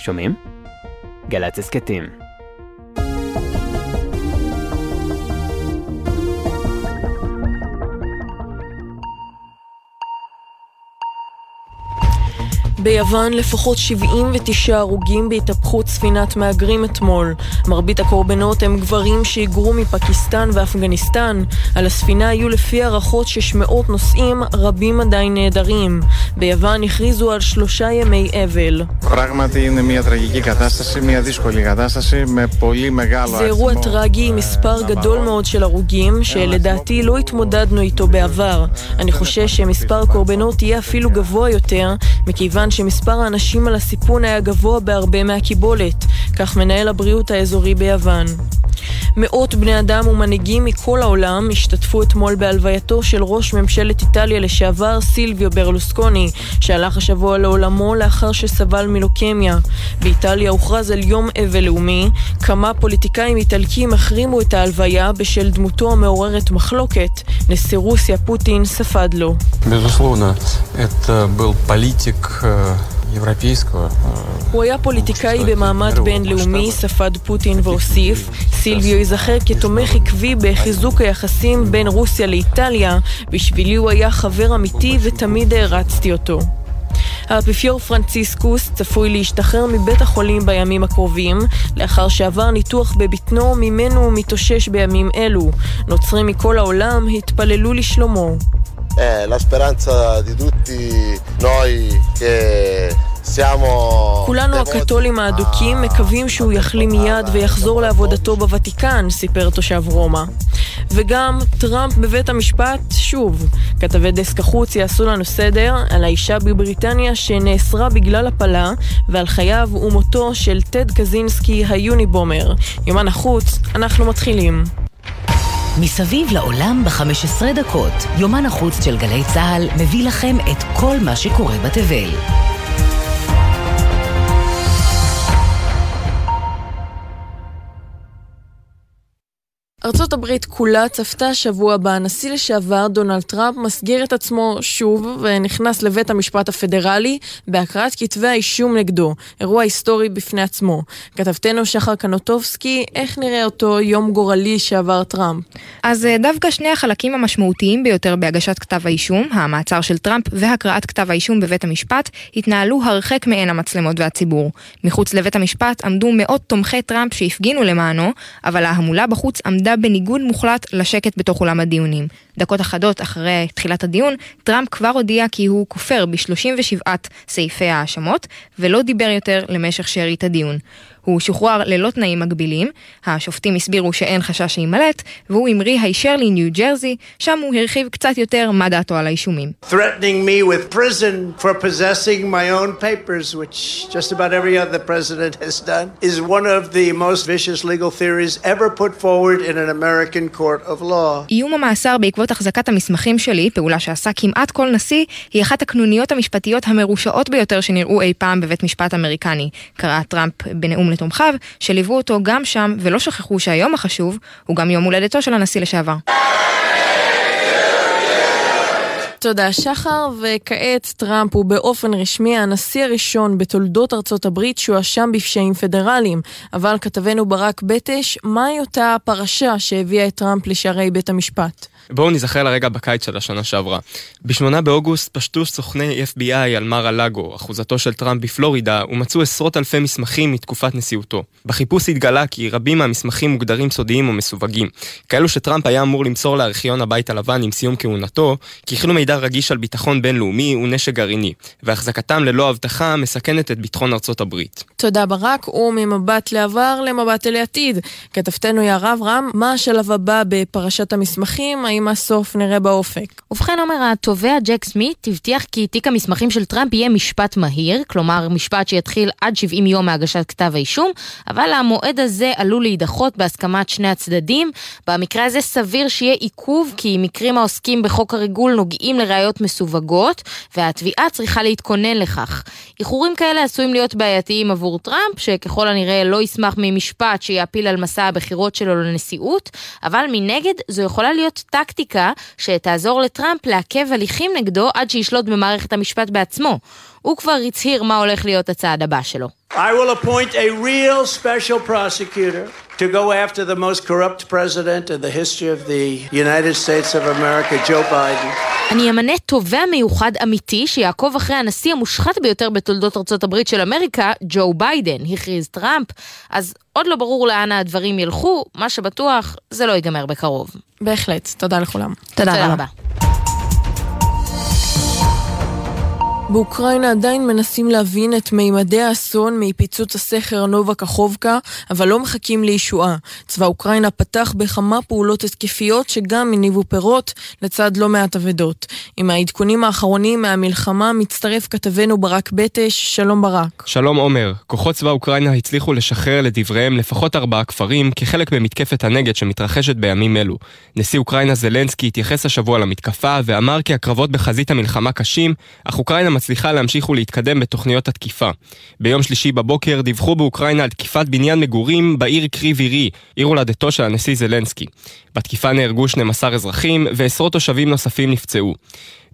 שומעים? גל"צ הסכתים. ביוון לפחות 79 הרוגים בהתהפכות ספינת מהגרים אתמול. מרבית הקורבנות הם גברים שהיגרו מפקיסטן ואפגניסטן. על הספינה היו לפי הערכות 600 נוסעים, רבים עדיין נעדרים. ביוון הכריזו על שלושה ימי אבל. זה אירוע טרגי עם מספר גדול מאוד של הרוגים, שלדעתי לא התמודדנו איתו בעבר. אני חושש שמספר הקורבנות יהיה אפילו גבוה יותר, מכיוון שמספר האנשים על הסיפון היה גבוה בהרבה מהקיבולת, כך מנהל הבריאות האזורי ביוון. מאות בני אדם ומנהיגים מכל העולם השתתפו אתמול בהלווייתו של ראש ממשלת איטליה לשעבר סילביו ברלוסקוני, שהלך השבוע לעולמו לאחר שסבל מלוקמיה. באיטליה הוכרז על יום אבל לאומי, כמה פוליטיקאים איטלקים החרימו את ההלוויה בשל דמותו המעוררת מחלוקת. נשיא רוסיה פוטין ספד לו. הוא היה פוליטיקאי במעמד בינלאומי, ספד פוטין והוסיף, סילביו ייזכר כתומך עקבי בחיזוק היחסים בין רוסיה לאיטליה, בשבילי הוא היה חבר אמיתי ותמיד הערצתי אותו. האפיפיור פרנציסקוס צפוי להשתחרר מבית החולים בימים הקרובים, לאחר שעבר ניתוח בבטנו ממנו הוא מתאושש בימים אלו. נוצרים מכל העולם התפללו לשלומו. È la speranza di tutti noi che siamo... כולנו הקתולים האדוקים מקווים שהוא יחלים מיד ויחזור לעבודתו בוותיקן, סיפר תושב רומא. וגם טראמפ בבית המשפט, שוב. כתבי דסק החוץ יעשו לנו סדר על האישה בבריטניה שנאסרה בגלל הפלה ועל חייו ומותו של טד קזינסקי היוניבומר. יומן החוץ, אנחנו מתחילים. מסביב לעולם ב-15 דקות, יומן החוץ של גלי צה"ל מביא לכם את כל מה שקורה בתבל. ארצות הברית כולה צפתה השבוע בנשיא לשעבר דונלד טראמפ מסגיר את עצמו שוב ונכנס לבית המשפט הפדרלי בהקראת כתבי האישום נגדו, אירוע היסטורי בפני עצמו. כתבתנו שחר קנוטובסקי, איך נראה אותו יום גורלי שעבר טראמפ? אז אה, דווקא שני החלקים המשמעותיים ביותר בהגשת כתב האישום, המעצר של טראמפ והקראת כתב האישום בבית המשפט, התנהלו הרחק מעין המצלמות והציבור. מחוץ לבית המשפט עמדו מאות תומכי טראמפ שהפגינו למענו, אבל ההמולה בחוץ עמדה עמדה בניגוד מוחלט לשקט בתוך אולם הדיונים. דקות אחדות אחרי תחילת הדיון, טראמפ כבר הודיע כי הוא כופר ב-37 סעיפי ההאשמות, ולא דיבר יותר למשך שארית הדיון. הוא שוחרר ללא תנאים מגבילים, השופטים הסבירו שאין חשש שימלט, והוא המריא הישר לניו ג'רזי, שם הוא הרחיב קצת יותר מה דעתו על האישומים. Threatening me with prison for possessing my own papers, which just about every other president has done, is one of the most vicious legal theories ever put forward in an American court of law. איום המאסר בעקבות החזקת המסמכים שלי, פעולה שעשה כמעט כל נשיא, היא אחת הקנוניות המשפטיות המרושעות ביותר שנראו אי פעם בבית משפט אמריקני, קרא טראמפ בנאום לתומכיו, שליוו אותו גם שם, ולא שכחו שהיום החשוב הוא גם יום הולדתו של הנשיא לשעבר. תודה שחר, וכעת טראמפ הוא באופן רשמי הנשיא הראשון בתולדות ארצות הברית שהואשם בפשעים פדרליים. אבל כתבנו ברק בטש, מהי אותה הפרשה שהביאה את טראמפ לשערי בית המשפט? בואו נזכר לרגע בקיץ של השנה שעברה. ב-8 באוגוסט פשטו סוכני FBI על מר הלאגו, אחוזתו של טראמפ בפלורידה, ומצאו עשרות אלפי מסמכים מתקופת נשיאותו. בחיפוש התגלה כי רבים מהמסמכים מוגדרים סודיים או מסווגים. כאלו שטראמפ היה אמור למסור לארכיון הבית הלבן עם סיום כהונתו, כי הכילו מידע רגיש על ביטחון בינלאומי ונשק גרעיני, והחזקתם ללא אבטחה מסכנת את ביטחון ארצות הברית. תודה ברק, וממבט לעבר למבט אל העתיד. כתבתנו יערה אברהם, מה השלב הבא בפרשת המסמכים? האם הסוף נראה באופק? ובכן עומר, התובע ג'ק סמית הבטיח כי תיק המסמכים של טראמפ יהיה משפט מהיר, כלומר משפט שיתחיל עד 70 יום מהגשת כתב האישום, אבל המועד הזה עלול להידחות בהסכמת שני הצדדים. במקרה הזה סביר שיהיה עיכוב, כי מקרים העוסקים בחוק הריגול נוגעים לראיות מסווגות, והתביעה צריכה להתכונן לכך. איחורים כאלה עשויים להיות בעייתיים עבור טראמפ, שככל הנראה לא ישמח ממשפט שיעפיל על מסע הבחירות שלו לנשיאות, אבל מנגד זו יכולה להיות טקטיקה שתעזור לטראמפ לעכב הליכים נגדו עד שישלוט במערכת המשפט בעצמו. הוא כבר הצהיר מה הולך להיות הצעד הבא שלו. I will appoint a real special prosecutor to go after the most corrupt president in the history of the United States of America, Joe Biden. אני אמנה תובע מיוחד אמיתי שיעקוב אחרי הנשיא המושחת ביותר בתולדות ארצות הברית של אמריקה, ג'ו ביידן, הכריז טראמפ. אז עוד לא ברור לאן הדברים ילכו, מה שבטוח, זה לא ייגמר בקרוב. בהחלט, תודה לכולם. תודה, תודה רבה. רבה. באוקראינה עדיין מנסים להבין את מימדי האסון מפיצוץ הסכר נובה קחובקה, אבל לא מחכים לישועה. צבא אוקראינה פתח בכמה פעולות התקפיות שגם הניבו פירות, לצד לא מעט אבדות. עם העדכונים האחרונים מהמלחמה מצטרף כתבנו ברק בטש, שלום ברק. שלום עומר, כוחות צבא אוקראינה הצליחו לשחרר לדבריהם לפחות ארבעה כפרים כחלק ממתקפת הנגד שמתרחשת בימים אלו. נשיא אוקראינה זלנסקי התייחס השבוע למתקפה ואמר כי הקרבות בחזית המלחמה קשים, אך אוקראינה מצליחה להמשיך ולהתקדם בתוכניות התקיפה. ביום שלישי בבוקר דיווחו באוקראינה על תקיפת בניין מגורים בעיר קריב עירי, עיר הולדתו של הנשיא זלנסקי. בתקיפה נהרגו 12 אזרחים ועשרות תושבים נוספים נפצעו.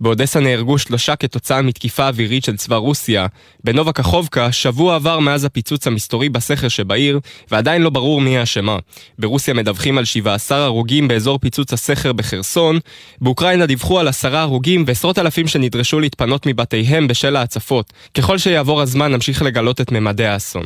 באודסה נהרגו שלושה כתוצאה מתקיפה אווירית של צבא רוסיה. בנובה קחובקה, שבוע עבר מאז הפיצוץ המסתורי בסכר שבעיר, ועדיין לא ברור מי האשמה. ברוסיה מדווחים על 17 הרוגים באזור פיצוץ הסכר בחרסון. באוקראינה דיווחו על עשרה הרוגים ועשרות אלפים שנדרשו להתפנות מבתיהם בשל ההצפות. ככל שיעבור הזמן נמשיך לגלות את ממדי האסון.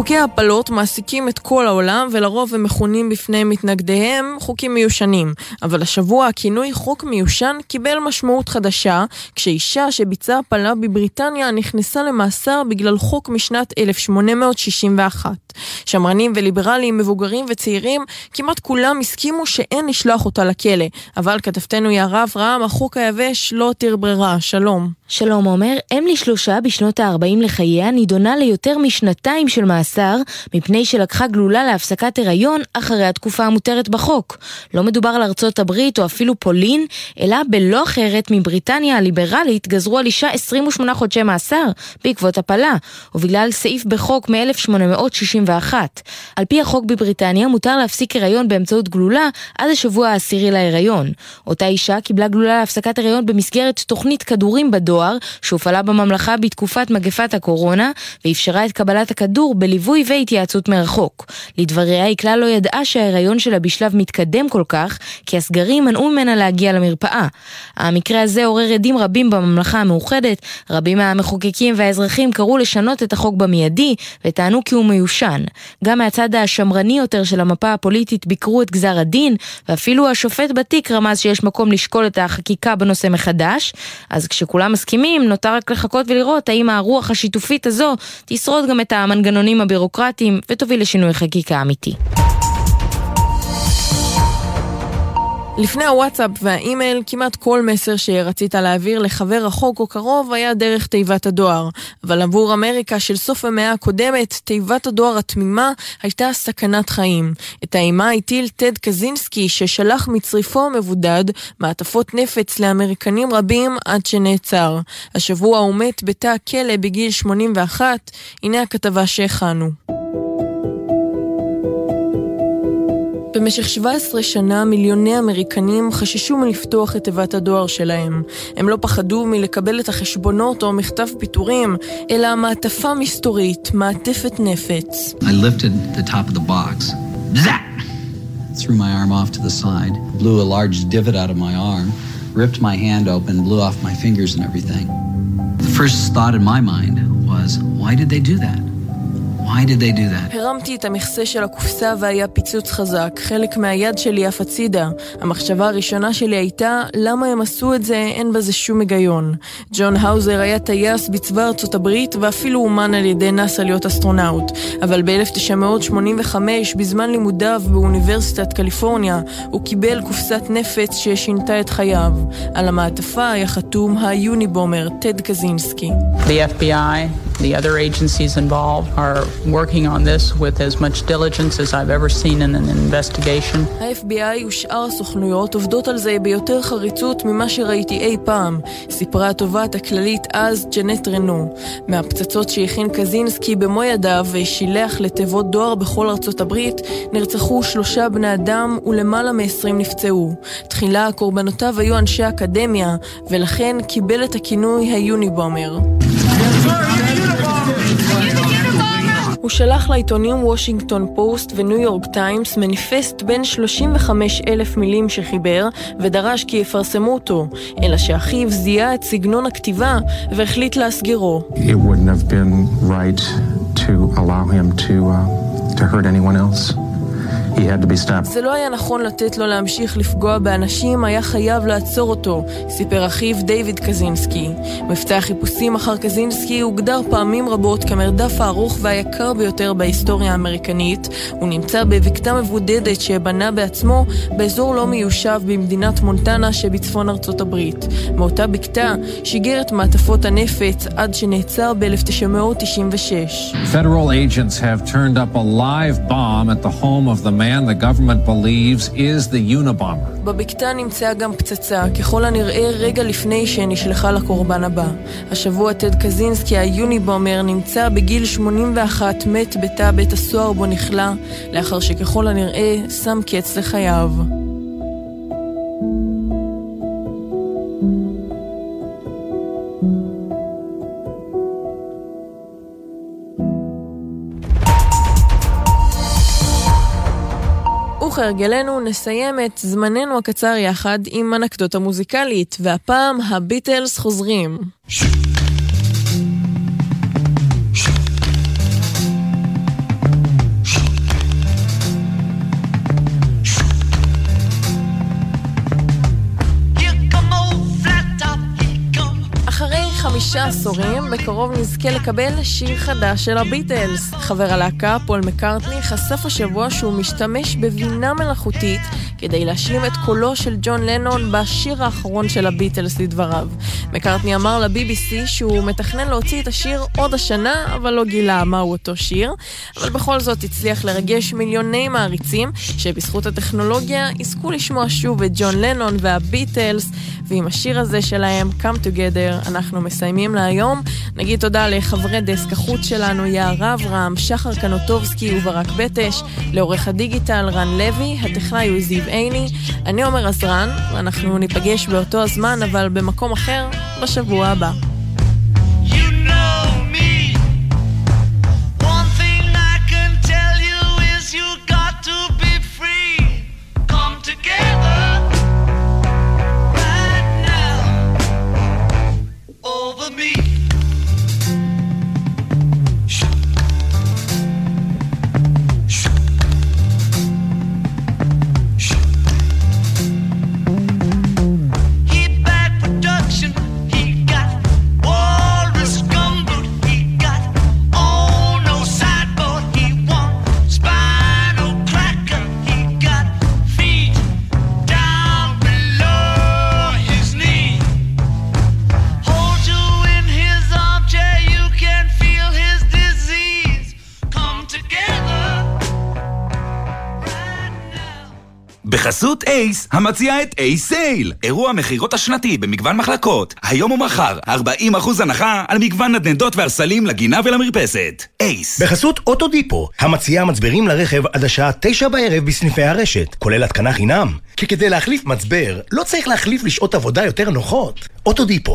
חוקי ההפלות מעסיקים את כל העולם ולרוב הם מכונים בפני מתנגדיהם חוקים מיושנים. אבל השבוע הכינוי חוק מיושן קיבל משמעות חדשה כשאישה שביצעה הפלה בבריטניה נכנסה למאסר בגלל חוק משנת 1861. שמרנים וליברלים, מבוגרים וצעירים, כמעט כולם הסכימו שאין לשלוח אותה לכלא. אבל כתבתנו יערה אברהם, החוק היבש לא הותיר ברירה. שלום. שלום עומר, אם לשלושה בשנות ה-40 לחייה נידונה ליותר משנתיים של מאסר מפני שלקחה גלולה להפסקת הריון אחרי התקופה המותרת בחוק. לא מדובר על ארצות הברית או אפילו פולין, אלא בלא אחרת מבריטניה הליברלית גזרו על אישה 28 חודשי מאסר בעקבות הפלה, ובגלל סעיף בחוק מ-1861. על פי החוק בבריטניה מותר להפסיק הריון באמצעות גלולה עד השבוע העשירי להיריון. אותה אישה קיבלה גלולה להפסקת הריון במסגרת תוכנית כדורים בדואר שהופעלה בממלכה בתקופת מגפת הקורונה ואפשרה את קבלת הכדור בליווי והתייעצות מרחוק. לדבריה היא כלל לא ידעה שההיריון שלה בשלב מתקדם כל כך כי הסגרים מנעו ממנה להגיע למרפאה. המקרה הזה עורר עדים רבים בממלכה המאוחדת, רבים מהמחוקקים והאזרחים קראו לשנות את החוק במיידי וטענו כי הוא מיושן. גם מהצד השמרני יותר של המפה הפוליטית ביקרו את גזר הדין ואפילו השופט בתיק רמז שיש מקום לשקול את החקיקה בנושא מחדש. אז כשכולם מסכימים, נותר רק לחכות ולראות האם הרוח השיתופית הזו תשרוד גם את המנגנונים הבירוקרטיים ותוביל לשינוי חקיקה אמיתי. לפני הוואטסאפ והאימייל, כמעט כל מסר שרצית להעביר לחבר רחוק או קרוב היה דרך תיבת הדואר. אבל עבור אמריקה של סוף המאה הקודמת, תיבת הדואר התמימה הייתה סכנת חיים. את האימה הטיל טד קזינסקי, ששלח מצריפו המבודד מעטפות נפץ לאמריקנים רבים עד שנעצר. השבוע הוא מת בתא הכלא בגיל 81, הנה הכתבה שהכנו. במשך 17 שנה מיליוני אמריקנים חששו מלפתוח את תיבת הדואר שלהם. הם לא פחדו מלקבל את החשבונות או מכתב פיטורים, אלא מעטפה מסתורית, מעטפת נפץ. I lifted the top of the box. Zap! Threw my arm off to the side, blew a large divot out of my arm, ripped my hand open, blew off my fingers and everything. The first thought in my mind was, why did they do that? Why did they do that? הרמתי את המכסה של הקופסה והיה פיצוץ חזק. חלק מהיד שלי עף הצידה. המחשבה הראשונה שלי הייתה, למה הם עשו את זה, אין בזה שום היגיון. ג'ון האוזר היה טייס בצבא ארצות הברית ואפילו אומן על ידי נאס"א להיות אסטרונאוט. אבל ב-1985, בזמן לימודיו באוניברסיטת קליפורניה, הוא קיבל קופסת נפץ ששינתה את חייו. על המעטפה היה חתום היוניבומר, טד קזינסקי. The FBI The other agencies involved are working on this with as much diligence as I've ever seen in an investigation. ה-FBI ושאר הסוכנויות עובדות על זה ביותר חריצות ממה שראיתי אי פעם, סיפרה התובעת הכללית אז ג'נט רנו. מהפצצות שהכין קזינסקי במו ידיו ושילח לתיבות דואר בכל ארצות הברית, נרצחו שלושה בני אדם ולמעלה מ-20 נפצעו. תחילה קורבנותיו היו אנשי אקדמיה, ולכן קיבל את הכינוי היוניבומר. הוא שלח לעיתונים וושינגטון פוסט וניו יורק טיימס מניפסט בן 35 אלף מילים שחיבר ודרש כי יפרסמו אותו, אלא שאחיו זיהה את סגנון הכתיבה והחליט להסגירו. It to uh, to. He had to be stopped. זה לא היה נכון לתת לו להמשיך לפגוע באנשים, היה חייב לעצור אותו, סיפר אחיו דיוויד קזינסקי. מבצע החיפושים אחר קזינסקי הוגדר פעמים רבות כמרדף הארוך והיקר ביותר בהיסטוריה האמריקנית. הוא נמצא בבקתה מבודדת שבנה בעצמו באזור לא מיושב במדינת מונטנה שבצפון ארצות הברית. מאותה בקתה שיגר את מעטפות הנפץ עד שנעצר ב-1996. Federal agents have turned up a live bomb at the home of the man the government believes is the Unabomber. בבקתה נמצאה גם פצצה, ככל הנראה רגע לפני שנשלחה לקורבן הבא. השבוע טד קזינסקי, היוניבומר, נמצא בגיל 81 מת בתא בית הסוהר בו נכלא, לאחר שככל הנראה שם קץ לחייו. וכהרגלנו נסיים את זמננו הקצר יחד עם אנקדוטה מוזיקלית, והפעם הביטלס חוזרים. חמישה עשורים, בקרוב נזכה לקבל שיר חדש של הביטלס. חבר הלהקה, פול מקארטני, חשף השבוע שהוא משתמש בבינה מלאכותית כדי להשלים את קולו של ג'ון לנון בשיר האחרון של הביטלס לדבריו. מקארטני אמר ל-BBC שהוא מתכנן להוציא את השיר עוד השנה, אבל לא גילה מהו אותו שיר. אבל בכל זאת הצליח לרגש מיליוני מעריצים, שבזכות הטכנולוגיה יזכו לשמוע שוב את ג'ון לנון והביטלס, ועם השיר הזה שלהם, Come Together, אנחנו מסיימים להיום. נגיד תודה לחברי דסק החוץ שלנו, יער אברהם, שחר קנוטובסקי וברק בטש, לעורך הדיגיטל רן לוי, הטכנאי הוא זיו עיני, אני עומר עזרן, ואנחנו ניפגש באותו הזמן, אבל במקום אחר, בשבוע הבא. בחסות אייס, המציעה את אייס סייל, אירוע מכירות השנתי במגוון מחלקות. היום ומחר, 40% הנחה על מגוון נדנדות וערסלים לגינה ולמרפסת. אייס. בחסות אוטודיפו, המציעה מצברים לרכב עד השעה 9 בערב בסניפי הרשת, כולל התקנה חינם. כי כדי להחליף מצבר, לא צריך להחליף לשעות עבודה יותר נוחות. אוטודיפו.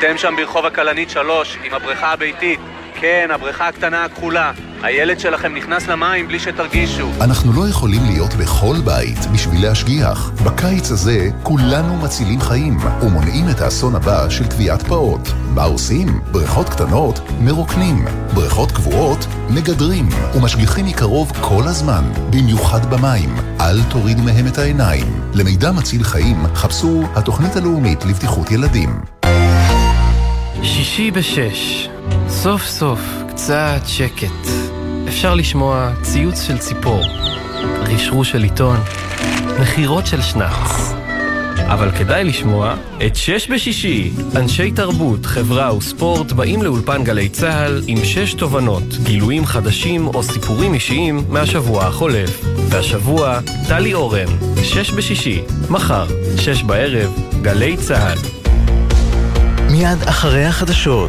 אתם שם ברחוב הכלנית 3 עם הבריכה הביתית. כן, הבריכה הקטנה הכחולה. הילד שלכם נכנס למים בלי שתרגישו. אנחנו לא יכולים להיות בכל בית בשביל להשגיח. בקיץ הזה כולנו מצילים חיים ומונעים את האסון הבא של טביעת פעוט. מה עושים? בריכות קטנות מרוקנים. בריכות קבועות מגדרים ומשגיחים מקרוב כל הזמן, במיוחד במים. אל תורידו מהם את העיניים. למידע מציל חיים חפשו התוכנית הלאומית לבטיחות ילדים. שישי בשש, סוף סוף קצת שקט. אפשר לשמוע ציוץ של ציפור, רשרוש של עיתון, מכירות של שנץ. אבל כדאי לשמוע את שש בשישי. אנשי תרבות, חברה וספורט באים לאולפן גלי צה"ל עם שש תובנות, גילויים חדשים או סיפורים אישיים מהשבוע החולף. והשבוע, טלי אורן, שש בשישי, מחר, שש בערב, גלי צה"ל. מיד אחרי החדשות.